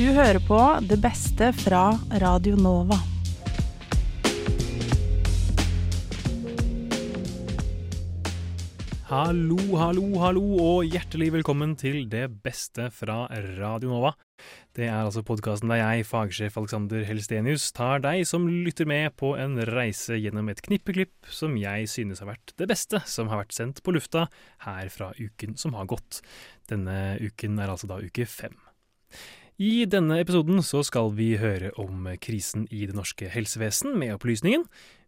Du hører på det beste fra Radio Nova. Hallo, hallo, hallo, og hjertelig velkommen til det beste fra Radio Nova. Det er altså podkasten der jeg, fagsjef Alexander Helstenius, tar deg som lytter med på en reise gjennom et knippeklipp som jeg synes har vært det beste som har vært sendt på lufta her fra uken som har gått. Denne uken er altså da uke fem. I denne episoden så skal vi høre om krisen i det norske helsevesen med opplysningen.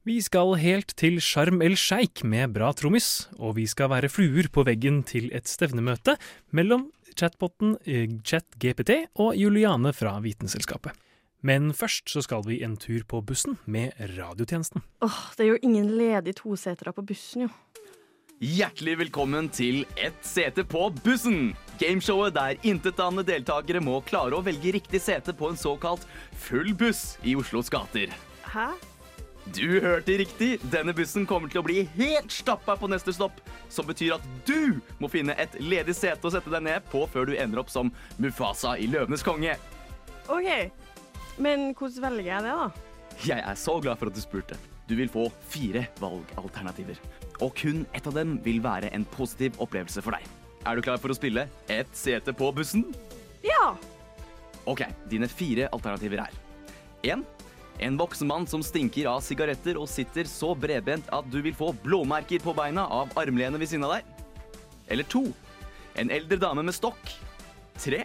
Vi skal helt til Sharm el Sheikh med bra trommis, og vi skal være fluer på veggen til et stevnemøte mellom chatboten ChatGPT og Juliane fra Vitenselskapet. Men først så skal vi en tur på bussen med radiotjenesten. Åh, det er jo ingen ledige tosetere på bussen, jo. Hjertelig velkommen til Ett sete på bussen! Gameshowet der intetanende deltakere må klare å velge riktig sete på en såkalt full buss i Oslos gater. Hæ? Du hørte riktig. Denne bussen kommer til å bli helt stappa på neste stopp. Som betyr at du må finne et ledig sete å sette deg ned på før du ender opp som Mufasa i Løvenes konge. OK. Men hvordan velger jeg det, da? Jeg er så glad for at du spurte. Du vil få fire valgalternativer. Og kun ett av dem vil være en positiv opplevelse for deg. Er du klar for å spille Ett sete på bussen? Ja! OK, dine fire alternativer er 1. En voksen mann som stinker av sigaretter og sitter så bredbent at du vil få blåmerker på beina av armlenet ved siden av deg. Eller 2. En eldre dame med stokk. 3.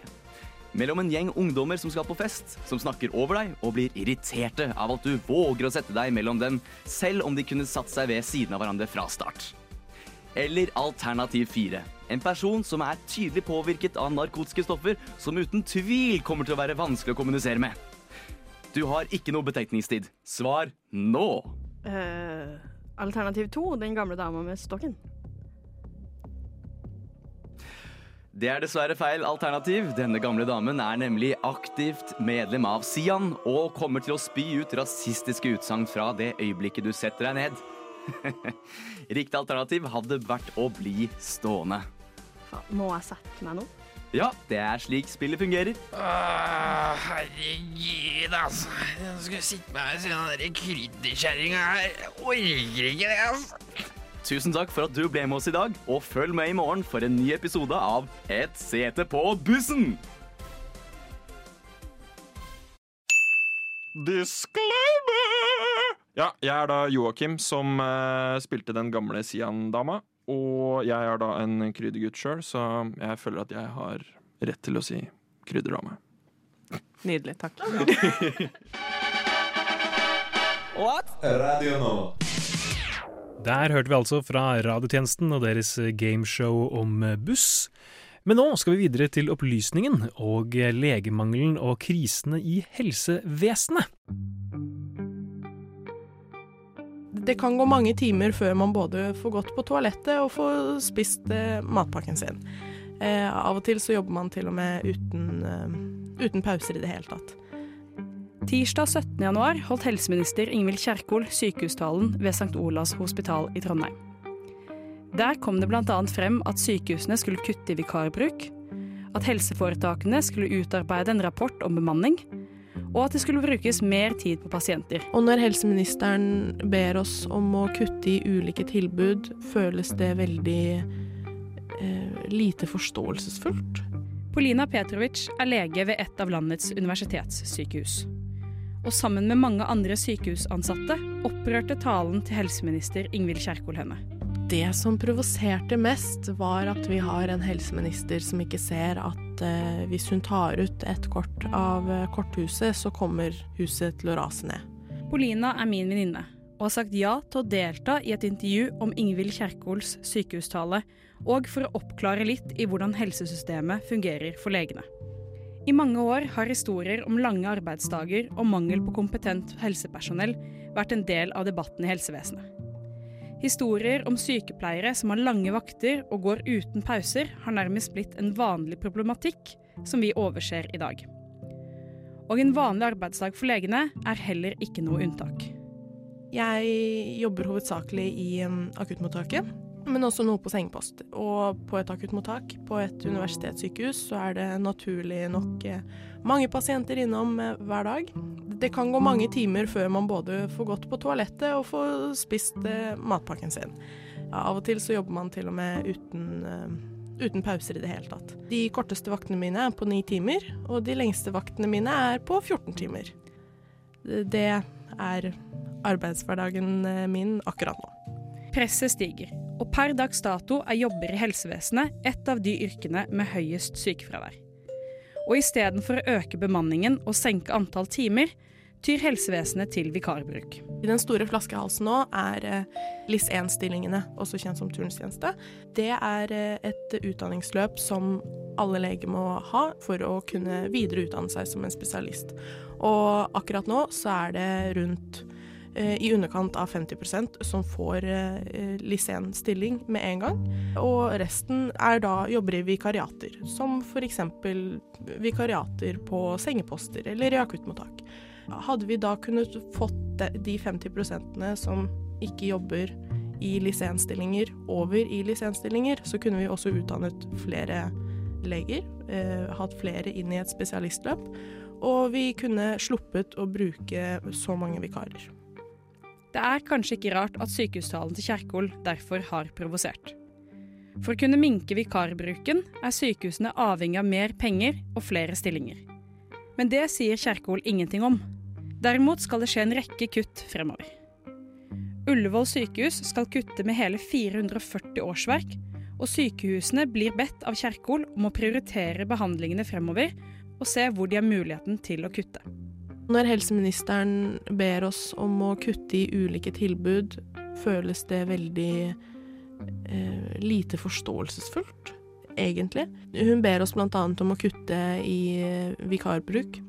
Mellom en gjeng ungdommer som skal på fest, som snakker over deg og blir irriterte av at du våger å sette deg mellom dem, selv om de kunne satt seg ved siden av hverandre fra start. Eller alternativ 4. En person som er tydelig påvirket av narkotiske stoffer, som uten tvil kommer til å være vanskelig å kommunisere med. Du har ikke noe betenkningstid. Svar nå. Uh, alternativ to, den gamle dama med stokken. Det er dessverre feil alternativ. Denne gamle damen er nemlig aktivt medlem av Sian og kommer til å spy ut rasistiske utsagn fra det øyeblikket du setter deg ned. Riktig alternativ hadde vært å bli stående. Må jeg sette meg nå? Ja, det er slik spillet fungerer. Åh, herregud, altså. Jeg skulle sitte meg ved siden av den krydderkjerringa her. Jeg orker ikke det, altså. Tusen takk for at du ble med oss i dag, og følg med i morgen for en ny episode av Et sete på bussen! Disclaimer! Ja, jeg er da Joakim, som eh, spilte den gamle Sian-dama. Og jeg er da en kryddergutt sjøl, så jeg føler at jeg har rett til å si krydderdame. Nydelig. Takk. What? Radio Nova. Der hørte vi altså fra radiotjenesten og deres gameshow om buss. Men nå skal vi videre til opplysningen og legemangelen og krisene i helsevesenet. Det kan gå mange timer før man både får gått på toalettet og får spist eh, matpakken sin. Eh, av og til så jobber man til og med uten, eh, uten pauser i det hele tatt. Tirsdag 17. januar holdt helseminister Ingvild Kjerkol sykehustalen ved St. Olavs hospital i Trondheim. Der kom det bl.a. frem at sykehusene skulle kutte i vikarbruk, at helseforetakene skulle utarbeide en rapport om bemanning, og at det skulle brukes mer tid på pasienter. Og når helseministeren ber oss om å kutte i ulike tilbud, føles det veldig eh, lite forståelsesfullt. Polina Petrovic er lege ved et av landets universitetssykehus. Og sammen med mange andre sykehusansatte opprørte talen til helseminister Ingvild Kjerkol henne. Det som provoserte mest, var at vi har en helseminister som ikke ser at eh, hvis hun tar ut et kort av eh, korthuset, så kommer huset til å rase ned. Polina er min venninne og har sagt ja til å delta i et intervju om Ingvild Kjerkols sykehustale, og for å oppklare litt i hvordan helsesystemet fungerer for legene. I mange år har historier om lange arbeidsdager og mangel på kompetent helsepersonell vært en del av debatten i helsevesenet. Historier om sykepleiere som har lange vakter og går uten pauser, har nærmest blitt en vanlig problematikk som vi overser i dag. Og en vanlig arbeidsdag for legene er heller ikke noe unntak. Jeg jobber hovedsakelig i akuttmottaket. Men også noe på sengepost. Og på et akuttmottak på et universitetssykehus så er det naturlig nok eh, mange pasienter innom eh, hver dag. Det kan gå mange timer før man både får gått på toalettet og får spist eh, matpakken sin. Av og til så jobber man til og med uten, uten pauser i det hele tatt. De korteste vaktene mine er på ni timer, og de lengste vaktene mine er på 14 timer. Det er arbeidshverdagen min akkurat nå. Presset stiger, og per dags dato er jobber i helsevesenet et av de yrkene med høyest sykefravær. Og istedenfor å øke bemanningen og senke antall timer, tyr helsevesenet til vikarbruk. Den store flaskehalsen nå er eh, LIS1-stillingene, også kjent som turnustjeneste. Det er eh, et utdanningsløp som alle leger må ha for å kunne videreutdanne seg som en spesialist. Og akkurat nå så er det rundt i underkant av 50% som får eh, LIS1-stilling med en gang. Og resten er da jobber i vikariater, som f.eks. vikariater på sengeposter eller i akuttmottak. Hadde vi da kunnet fått de 50% som ikke jobber i LIS1-stillinger, over i LIS1-stillinger, så kunne vi også utdannet flere leger, eh, hatt flere inn i et spesialistløp, og vi kunne sluppet å bruke så mange vikarer. Det er kanskje ikke rart at sykehustalen til Kjerkol derfor har provosert. For å kunne minke vikarbruken er sykehusene avhengig av mer penger og flere stillinger. Men det sier Kjerkol ingenting om. Derimot skal det skje en rekke kutt fremover. Ullevål sykehus skal kutte med hele 440 årsverk, og sykehusene blir bedt av Kjerkol om å prioritere behandlingene fremover og se hvor de har muligheten til å kutte. Når helseministeren ber oss om å kutte i ulike tilbud, føles det veldig eh, lite forståelsesfullt, egentlig. Hun ber oss bl.a. om å kutte i eh, vikarbruk.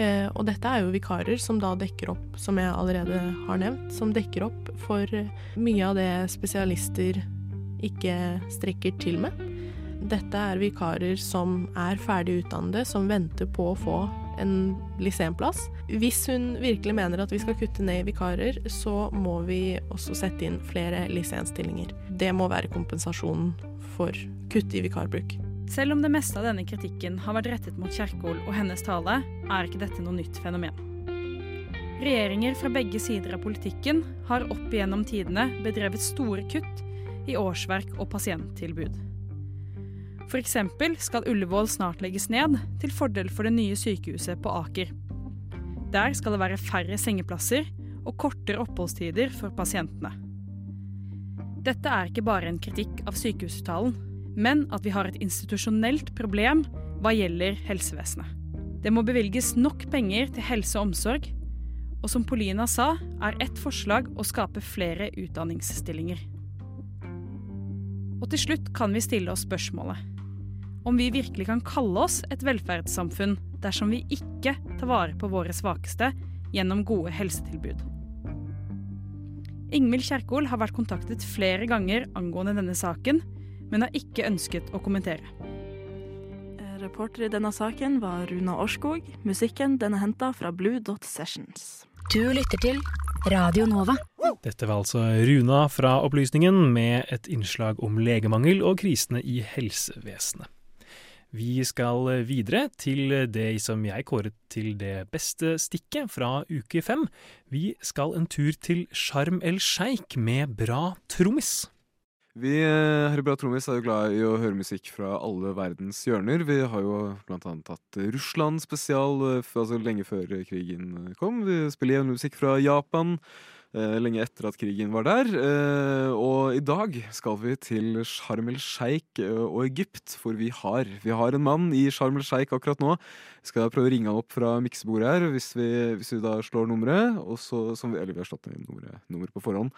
Eh, og dette er jo vikarer som da dekker opp, som jeg allerede har nevnt, som dekker opp for mye av det spesialister ikke strekker til med. Dette er vikarer som er ferdig utdannede, som venter på å få en lysenplass. Hvis hun virkelig mener at vi skal kutte ned i vikarer, så må vi også sette inn flere lyssenstillinger. Det må være kompensasjonen for kutt i vikarbruk. Selv om det meste av denne kritikken har vært rettet mot Kjerkol og hennes tale, er ikke dette noe nytt fenomen. Regjeringer fra begge sider av politikken har opp igjennom tidene bedrevet store kutt i årsverk og pasienttilbud. F.eks. skal Ullevål snart legges ned, til fordel for det nye sykehuset på Aker. Der skal det være færre sengeplasser og kortere oppholdstider for pasientene. Dette er ikke bare en kritikk av sykehusuttalen, men at vi har et institusjonelt problem hva gjelder helsevesenet. Det må bevilges nok penger til helse og omsorg, og som Polina sa, er ett forslag å skape flere utdanningsstillinger. Og til slutt kan vi stille oss spørsmålet om vi virkelig kan kalle oss et velferdssamfunn dersom vi ikke tar vare på våre svakeste gjennom gode helsetilbud. Ingvild Kjerkol har vært kontaktet flere ganger angående denne saken, men har ikke ønsket å kommentere. Reporter i denne saken var Runa Årskog. Musikken den er henta fra Blue Dot Sessions. Du lytter til Radio Nova. Dette var altså Runa fra Opplysningen med et innslag om legemangel og krisene i helsevesenet. Vi skal videre til det som jeg kåret til det beste stikket fra uke fem. Vi skal en tur til Sharm el Sheikh med bra trommis. Vi eh, her i Bra Trommis er jo glad i å høre musikk fra alle verdens hjørner. Vi har jo blant annet hatt Russland spesial eh, altså lenge før krigen kom. Vi spiller jevnlig musikk fra Japan. Eh, lenge etter at krigen var der. Eh, og i dag skal vi til Sharm el Sheikh eh, og Egypt, for vi har, vi har en mann i Sharm el Sheikh akkurat nå. Vi skal prøve å ringe han opp fra miksebordet her, hvis vi, hvis vi da slår nummeret. Så, eller vi har slått nummeret, nummeret på forhånd.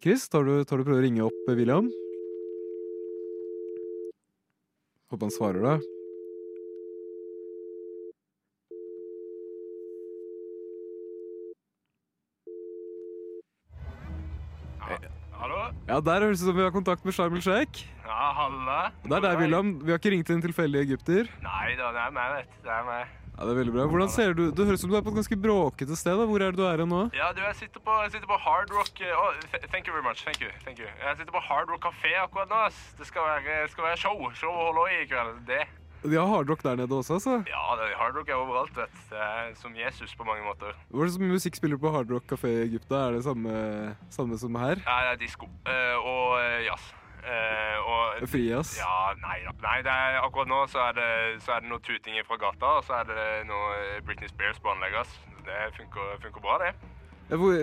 Chris, tar du, tar du prøve å ringe opp William? Håper han svarer, da. Ja, Der høres det ut som vi har kontakt med Sharm el Sheikh. Ja, halla. Det er deg, William. Vi har ikke ringt en tilfeldig egypter. Nei da, det er meg, vet du. Det er meg. Ja, det er veldig bra. Hvordan ser du Det høres ut som du er på et ganske bråkete sted. da. Hvor er det du er nå? Ja, du, jeg sitter på, jeg sitter på Hard Rock oh, Thank you very much. Thank you. thank you. Jeg sitter på Hard Rock kafé akkurat nå. ass. Det skal være, skal være show. Show og holde i i kveld. Det. De har hardrock der nede også, altså. Ja, det, hardrock er overalt, vet du. Det er som Jesus på mange måter. Hva slags musikk spiller på hardrock kafé i Egypt? Er det samme, samme som her? Ja, det er disko eh, og eh, jazz. Uh, og Frijazz? Ja, nei da. Nei, det er, akkurat nå så er, det, så er det noe tuting fra gata, og så er det noe eh, Britney Spears på anlegget. Det funker, funker bra, det. Ja, hvor-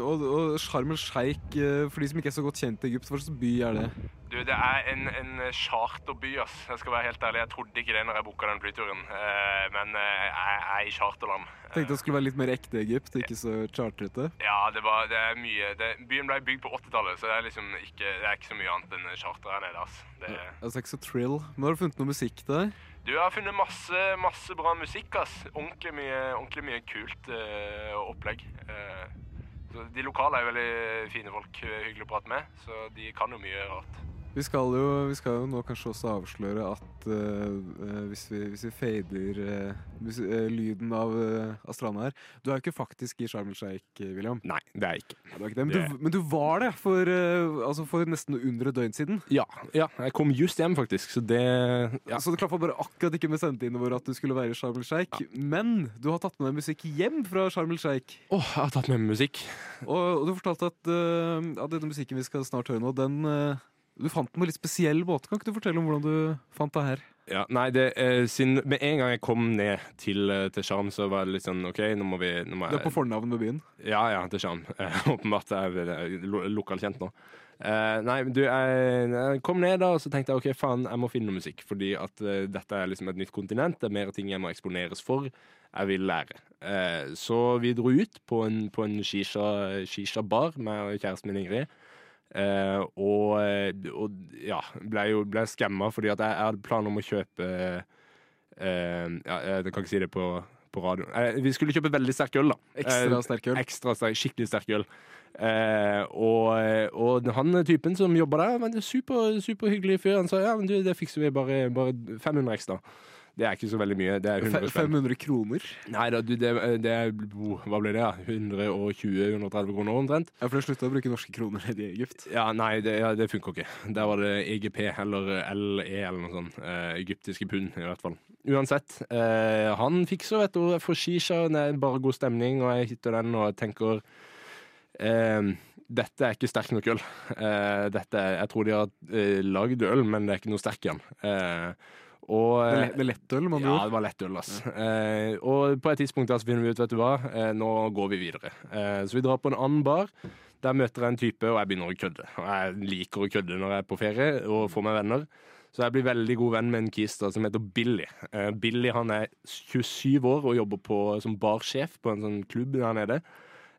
og, og Sharm el Sheikh, eh, for de som ikke er så godt kjent i Egypt, hva slags by er det? Du, det er en, en charterby, ass. Jeg skal være helt ærlig. Jeg trodde ikke det når jeg booka den flyturen. Eh, men eh, jeg er i charterland. Tenkte det skulle være litt mer ekte Egypt, ikke så chartrete. Ja, det, var, det er mye det, Byen ble bygd på 80-tallet, så det er liksom ikke, det er ikke så mye annet enn charter her nede. ass. Det, Altså ikke så trill. Men har du funnet noe musikk der? Du har funnet masse, masse bra musikk. ass. Ordentlig mye, ordentlig mye kult eh, opplegg. Eh, de lokale er veldig fine folk, eh, hyggelig å prate med, så de kan jo mye rart. Vi skal jo, vi skal jo nå kanskje også avsløre at eh, hvis, vi, hvis vi fader uh, lyden av, uh, av stranda her Du er jo ikke faktisk i Sharm el Sheikh, William. Nei, det er jeg ikke. Ja, er ikke det. Men, Det- du, men du var det for, altså for nesten under et døgn siden. Ja, ja, jeg kom just hjem, faktisk, så det ja. Så det klaffa bare akkurat ikke med sendetidene våre at du skulle være i Sharm el Sheikh. Men du har tatt med deg musikk hjem fra Sharm el Sheikh. Åh, jeg har tatt med meg musikk. Og, og du fortalte at, uh, at denne musikken vi skal snart høre nå, den Du fant den på litt spesiell båt. Kan ikke du fortelle om hvordan du fant det her? Ja, nei, det, eh, sin, Med en gang jeg kom ned til, eh, til så var det litt sånn OK, nå må vi nå må Du jeg, er på fornavn med byen? Ja, ja, til Sjarm. Eh, Åpenbart er jeg lo lokalt kjent nå. Eh, nei, du, jeg, jeg kom ned da, og så tenkte jeg OK, faen, jeg må finne noe musikk. Fordi at eh, dette er liksom et nytt kontinent. Det er mer ting jeg må eksponeres for. Jeg vil lære. Eh, så vi dro ut på en, på en shisha- shisha-bar med kjæresten min Ingrid. Eh, og, og ja, ble jo ble skamma fordi at jeg, jeg hadde planer om å kjøpe eh, ja, Jeg kan ikke si det på, på radio. Eh, vi skulle kjøpe veldig sterk øl, da. Ekstra Eh, sterk øl? Ekstra sterk, skikkelig sterk øl. Eh, og, og han typen som jobba der, var en super, superhyggelig fyr. Han sa ja, men du, det fikser vi bare, bare 500 ekstra. Det er ikke så veldig mye. Det er 100 spenn. 500 kroner? Nei da, du, det, det er Hva ble det, da? 120-130 kroner omtrent? Ja, for det slutta å bruke norske kroner i Egypt. Ja, nei, det, ja, det funker ikke. Der var det EGP eller LE eller noe sånt. Eh, egyptiske pund, i hvert fall. Uansett. Eh, han fikser, vet du. For shisha, det er bare god stemning, og jeg hitter den og tenker eh, dette er ikke sterk nok øl. Eh, dette jeg tror de har eh, lagd øl, men det er ikke noe sterk igjen. den. Eh, og, Det lett- det er lettøl, med andre Ja, det var lettøl, Ja. Eh, og på et tidspunkt der så finner vi ut, vet du hva, eh, nå går vi videre. Eh, så vi drar på en annen bar. Der møter jeg en type, og jeg begynner å kødde. Og jeg liker å kødde når jeg er på ferie og får meg venner. Så jeg blir veldig god venn med en kis da, som heter Billy. Eh, Billy han er 27 år og jobber på, som barsjef på en sånn klubb der nede.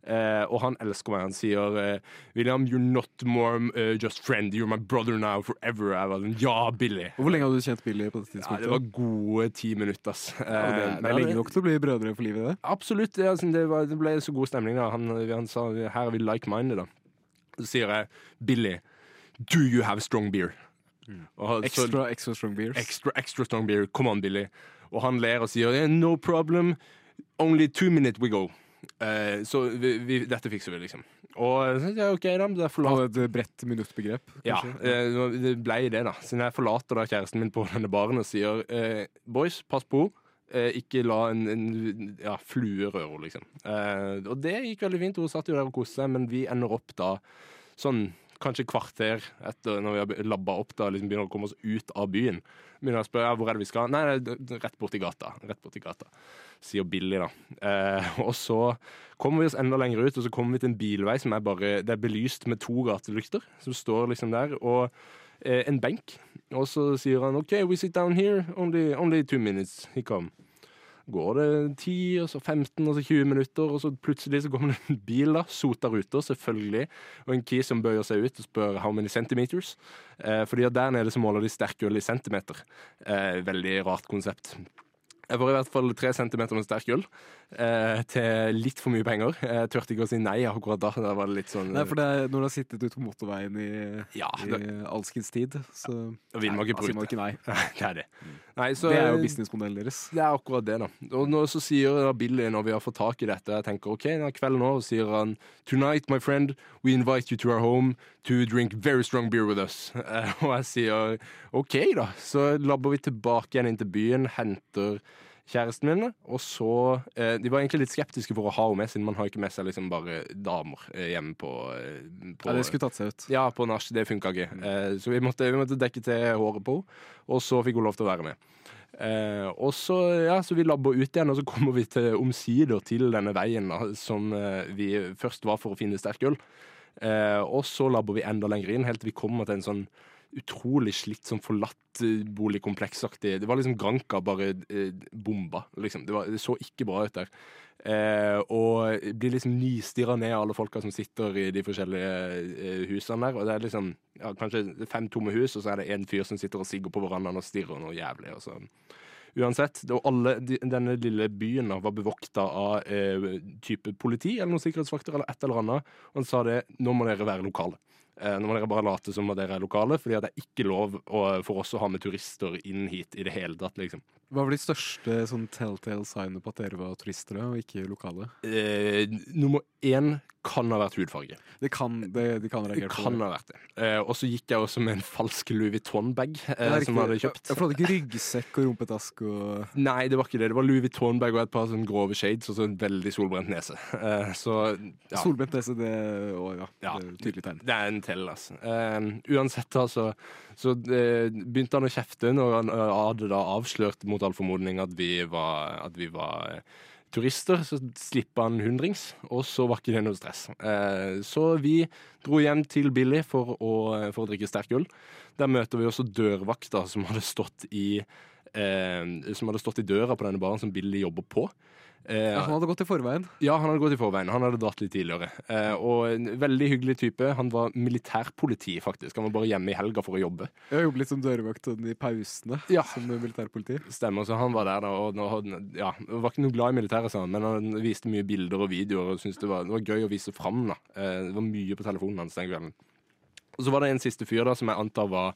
Eh, og han elsker meg. Han sier eh, 'William, you're not more uh, just friend. You're my brother now forever'. Jeg var sånn, ja, Billy. Og Hvor lenge hadde du kjent Billy på det Ja, tidspunktet? det var gode ti minutter, ass. Ja, det, Eh, det er lenge nok til å bli brødre for livet, det. Absolutt. Det, altså, det, var, det ble så god stemning. Da. Han, han sa her er vi like-minded. da. Så sier jeg Billy, do you have strong beer? Og han- så- Extra, extra strong beers. Extra, extra strong beer. Come on, Billy. Og han ler og sier no problem. Only two minutes we go. Eh, så vi, vi, dette fikser vi, liksom. Og ja, OK, da. Det Hadde et bredt minuttbegrep? ja, eh, det ble det, da. Siden jeg forlater da kjæresten min på denne baren og sier eh, Boys, pass på. henne. ikke la en, en ja, flue røre henne, liksom. Eh, og det gikk veldig fint. Hun satt jo der og koste seg, men vi ender opp da sånn kanskje kvarter etter når vi har labba opp, da liksom begynner å komme oss ut av byen. Begynner å spørre hvor er det vi skal. Nei, er rett borti gata. Rett borti gata. Sier Billy, da. Eh, og så kommer vi oss enda lenger ut, og så kommer vi til en bilvei som er bare Det er belyst med to gatelykter som står liksom der, og eh, en benk. Og så sier han OK, we sit down here. Only, only two minutes. He come. Går det 10, og så 15, og så 20 minutter, og så plutselig så kommer det en bil, da. Sota ruter, selvfølgelig. Og en key som bøyer seg ut og spør how many centimeters. Eh, fordi der nede så måler de sterkøl i centimeter. Eh, veldig rart konsept. Jeg får i hvert fall tre centimeter med sterk gull eh, til litt for mye penger. Jeg turte ikke å si nei akkurat da. Da var det litt sånn Nei, for det er, når du har sittet ute på motorveien i, Ja, i alskens tid, så ja, vil man ikke man prute. ikke nei. Det er det. Nei, så, det er jo businessmodellen deres. Det er akkurat det, da. Og nå så sier da Billy, når vi har fått tak i dette, jeg tenker OK, det er kveld nå, og sier han Tonight, my friend, we invite you to our home to drink very strong beer with us. Eh, og jeg sier OK, da. Så labber vi tilbake igjen inn til byen, henter kjæresten min, og så eh, De var egentlig litt skeptiske for å ha henne med, siden man har ikke med seg liksom bare damer eh, hjemme på, eh, på Ja, det skulle tatt seg ut. Ja, på nach. Det funka ikke. Eh, så vi måtte, vi måtte dekke til håret på henne, og så fikk hun lov til å være med. Eh, og så, ja, så vi labber ut igjen, og så kommer vi til omsider til denne veien da, som eh, vi først var for å finne sterk øl. Eh, og så labber vi enda lenger inn, helt til vi kommer til en sånn utrolig slitt, sånn forlatt eh, boligkompleksaktig Det var liksom Granca, bare eh, bomba, liksom. Det, var, det så ikke bra ut der. Eh, og blir liksom nystirra ned av alle folka som sitter i de forskjellige eh, husene der. Og det er liksom ja, kanskje fem tomme hus, og så er det en fyr som sitter og sigger på verandaen og stirrer noe jævlig. Og så. Uansett, alle, de, denne lille byen var bevokta av eh, type politi eller noen sikkerhetsvakter eller et eller annet. Og han sa det, nå må dere være lokale. Eh, nå må dere bare late som at dere er lokale, fordi det er ikke lov for oss å ha med turister inn hit i det hele tatt, liksom. Hva var de største sånn telltale signene på at dere var turister og ikke lokale? Eh, nummer én kan ha vært hudfarge. Det kan, det, de kan Det reagere på kan ha vært det. Eh, og så gikk jeg også med en falsk Louis Vuitton-bag eh, som jeg hadde kjøpt. Jeg For du hadde ikke ryggsekk og rumpetask og Nei, det var ikke det. Det var Louis Vuitton-bag og et par sånn grove shades og så en veldig solbrent nese. Eh, så ja. Solbrent nese, det, å, ja, Ja. det er tydelig tegn. Det er en tell, altså. Uh, uansett, altså, så uh, begynte han å kjefte når han uh, hadde da avslørt mot all formodning at vi var, at vi var eh, turister. Så slippa han hundrings, og så var ikke det noe stress. Eh, så vi dro hjem til Billy for å, for å drikke sterk øl. Der møter vi også dørvakta som hadde stått i eh, Som hadde stått i døra på denne baren som Billy jobber på. Eh, Ja, han hadde gått i forveien. ja, han hadde gått i forveien. Han hadde dratt litt tidligere. Eh, og en veldig hyggelig type. Han var militærpoliti, faktisk. Han var bare hjemme i helga for å jobbe. Jeg jobbet litt som dørvakt sånn i pausene, Ja. som militærpoliti. Stemmer, så han var der da. Og nå, ja, var ikke noe glad i militæret, sa han, men han viste mye bilder og videoer og syntes det var, det var gøy å vise fram. da. Eh, det var mye på telefonen hans den kvelden. Og så var det en siste fyr da, som jeg antar var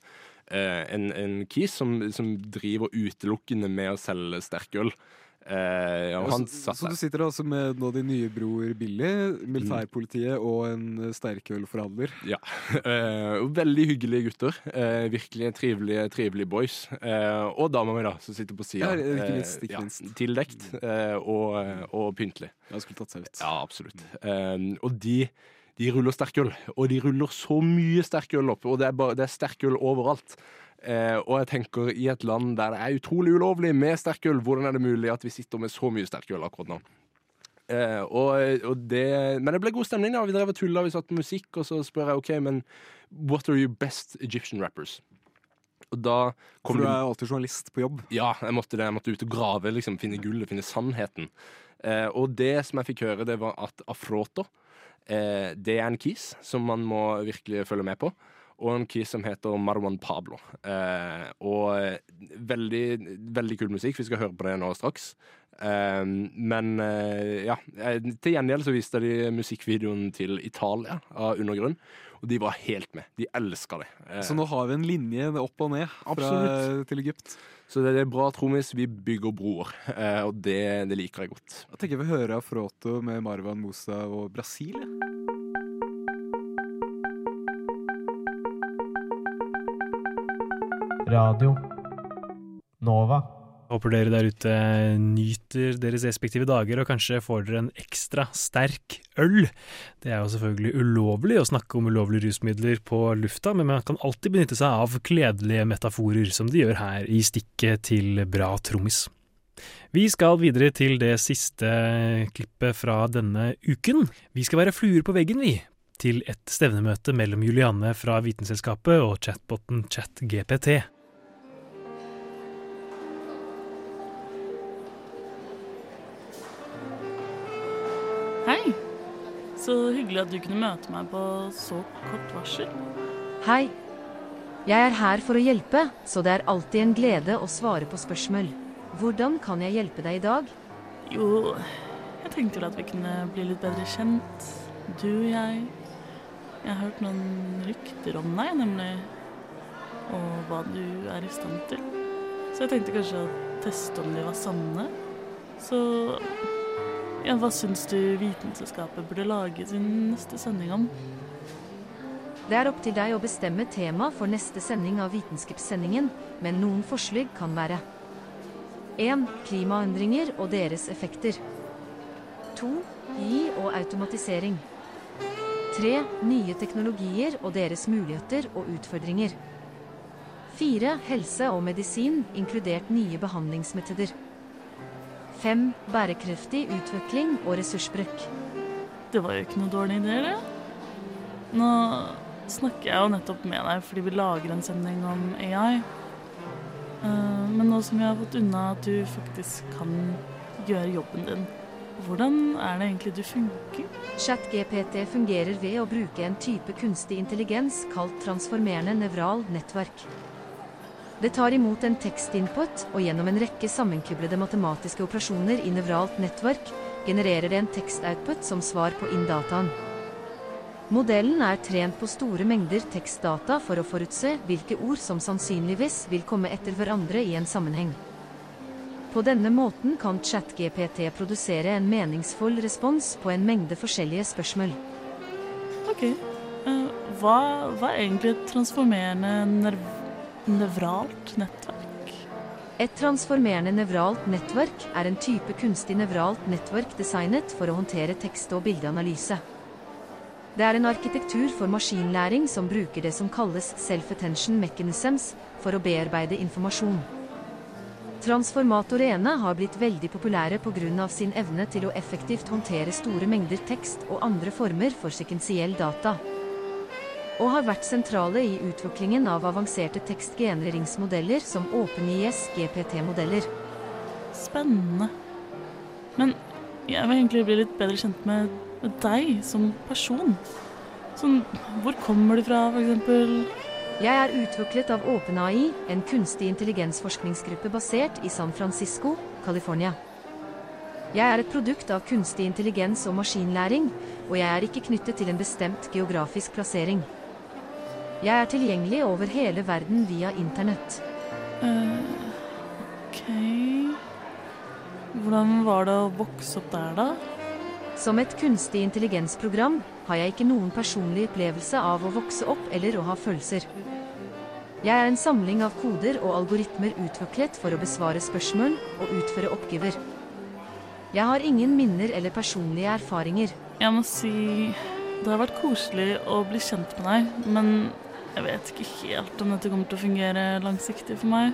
eh, en, en kis som, som driver utelukkende med å selge sterkøl. Eh, Ja, så, så du sitter altså med nå din nye bror Billy, militærpolitiet og en eh, sterkølforhandler. Ja. Eh, veldig hyggelige gutter. Eh, virkelig trivelige, trivelige boys. Eh, og dama mi, da, som sitter på sida. Ja, minst, tildekt eh, og, og pyntelig. Ja, skulle tatt seg ut. Ja, absolutt. Eh, og de, de ruller sterkøl. Og de ruller så mye sterkøl opp, og det er, bare, det er sterkøl overalt. Eh, og jeg tenker, i et land der det er utrolig ulovlig med sterkøl, hvordan er det mulig at vi sitter med så mye sterkøl akkurat nå? Eh, og, og det, men det ble god stemning. da Vi drev og tulla, vi satt på musikk, og så spør jeg OK, men what are your best Egyptian rappers? Og da kom For du er alltid journalist på jobb. ja, jeg måtte det. Jeg måtte ut og grave, liksom, finne gullet, finne sannheten. Eh, og det som jeg fikk høre, det var at Afroto, eh, det er en kis som man må virkelig følge med på. Og en kis som heter Marwan Pablo. Eh, og eh, veldig, veldig kul musikk. Vi skal høre på det nå straks. Eh, men eh, ja, eh, til gjengjeld så viste de musikkvideoen til Italia av Undergrunn. Og de var helt med. De elska det. Eh, Så nå har vi en linje opp og ned fra, til Egypt. så det er bra Tromis. Vi bygger broer, eh, og det, det liker jeg godt. Jeg tenker vi hører Afroto med Marwan Mosa og Brasil. jeg. Radio Nova. Håper dere der ute nyter deres respektive dager og kanskje får dere en ekstra sterk øl. Det er jo selvfølgelig ulovlig å snakke om ulovlige rusmidler på lufta, men man kan alltid benytte seg av kledelige metaforer, som de gjør her i stikket til Bra trommis. Vi skal videre til det siste klippet fra denne uken. Vi skal være fluer på veggen, vi. Til et stevnemøte mellom Juliane fra Vitenselskapet og chatboten ChatGPT. Så hyggelig at du kunne møte meg på så kort varsel. Hei. Jeg er her for å hjelpe, så det er alltid en glede å svare på spørsmål. Hvordan kan jeg hjelpe deg i dag? Jo, jeg tenkte vel at vi kunne bli litt bedre kjent. Du og jeg. Jeg har hørt noen rykter om deg, nemlig. Og hva du er i stand til. Så jeg tenkte kanskje å teste om de var sanne. Så ja, hva syns du Vitenselskapet burde lage sin neste sending om? Det er opp til deg å bestemme tema for neste sending av Vitenskapssendingen, men noen forslag kan være 1. Klimaendringer og deres effekter. 2. Gi og automatisering. 3. Nye teknologier og deres muligheter og utfordringer. 4. Helse og medisin, inkludert nye behandlingsmetoder. 5. Bærekraftig utvikling og ressursbruk. Det var jo ikke noe dårlig idé, det. Nå snakker jeg jo nettopp med deg fordi vi lager en sending om AI. Eh, Men nå som vi har fått unna at du faktisk kan gjøre jobben din, hvordan er det egentlig du funker? ChatGPT fungerer ved å bruke en type kunstig intelligens kalt transformerende nevral nettverk. Det tar imot en tekstinput, og gjennom en rekke sammenkublede matematiske operasjoner i nevralt nettverk genererer det en tekstoutput som svar på inndataen. Modellen er trent på store mengder tekstdata for å forutse hvilke ord som sannsynligvis vil komme etter hverandre i en sammenheng. På denne måten kan ChatGPT produsere en meningsfull respons på en mengde forskjellige spørsmål. OK. Eh, Hva, hva er egentlig et transformerende nerv nevralt nettverk? Et transformerende nevralt nettverk er en type kunstig nevralt nettverk designet for å håndtere tekst- og bildeanalyse. Det er en arkitektur for maskinlæring som bruker det som kalles self-attention mechanisms for å bearbeide informasjon. Transformator Ene har blitt veldig populære pga. sin evne til å effektivt håndtere store mengder tekst og andre former for sekvensiell data. Og har vært sentrale i utviklingen av avanserte tekstgenereringsmodeller som OpenIS GPT-modeller. Spennende. Men jeg vil egentlig bli litt bedre kjent med, med deg som person. Sånn, hvor kommer du fra, eksempel? Jeg er utviklet av OpenAI, en kunstig intelligensforskningsgruppe basert i San Francisco, California. Jeg er et produkt av kunstig intelligens og maskinlæring, og jeg er ikke knyttet til en bestemt geografisk plassering. Jeg er tilgjengelig over hele verden via internett. Uh, OK Hvordan var det å vokse opp der, da? Som et kunstig intelligensprogram har jeg ikke noen personlig opplevelse av å vokse opp eller å ha følelser. Jeg er en samling av koder og algoritmer utviklet for å besvare spørsmål og utføre oppgaver. Jeg har ingen minner eller personlige erfaringer. Jeg må si det har vært koselig å bli kjent med deg, men jeg vet ikke helt om dette kommer til å fungere langsiktig for meg.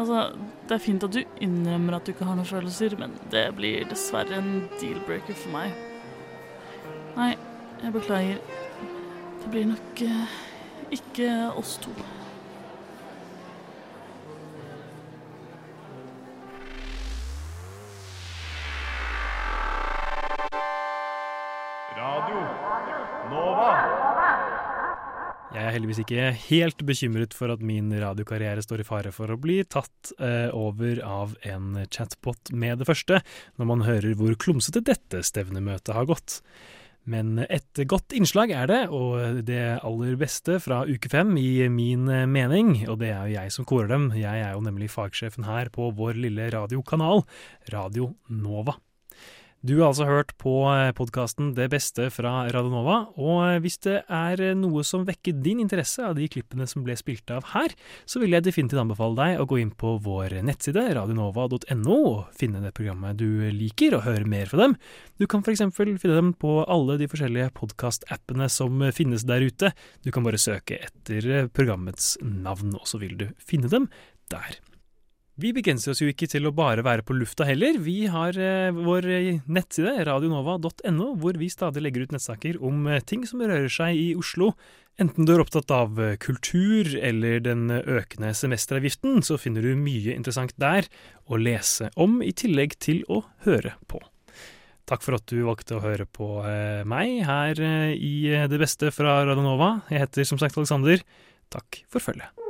Altså, det er fint at du innrømmer at du ikke har noen følelser, men det blir dessverre en deal-breaker for meg. Nei, jeg beklager. Det blir nok eh, ikke oss to. Er heldigvis ikke helt bekymret for at min radiokarriere står i fare for å bli tatt eh, over av en chatbot med det første, når man hører hvor klumsete dette stevnemøtet har gått. Men et godt innslag er det, og det aller beste fra uke fem i min mening, og det er jo jeg som korer dem, jeg er jo nemlig fagsjefen her på vår lille radiokanal, Radio Nova. Du har altså hørt på podkasten Det beste fra Radionova, og hvis det er noe som vekker din interesse av de klippene som ble spilt av her, så vil jeg definitivt anbefale deg å gå inn på vår nettside radionova.no og finne det programmet du liker, og høre mer fra dem. Du kan f.eks. finne dem på alle de forskjellige podkastappene som finnes der ute. Du kan bare søke etter programmets navn, og så vil du finne dem der. Vi begrenser oss jo ikke til å bare være på lufta heller. Vi har eh, vår nettside radionova.no, hvor vi stadig legger ut nettsaker om eh, ting som rører seg i Oslo. Enten du er opptatt av eh, kultur eller den økende semesteravgiften, så finner du mye interessant der å lese om, i tillegg til å høre på. Takk for at du valgte å høre på eh, meg her eh, i Det beste fra Radionova. Jeg heter som sagt Alexander. Takk for følget.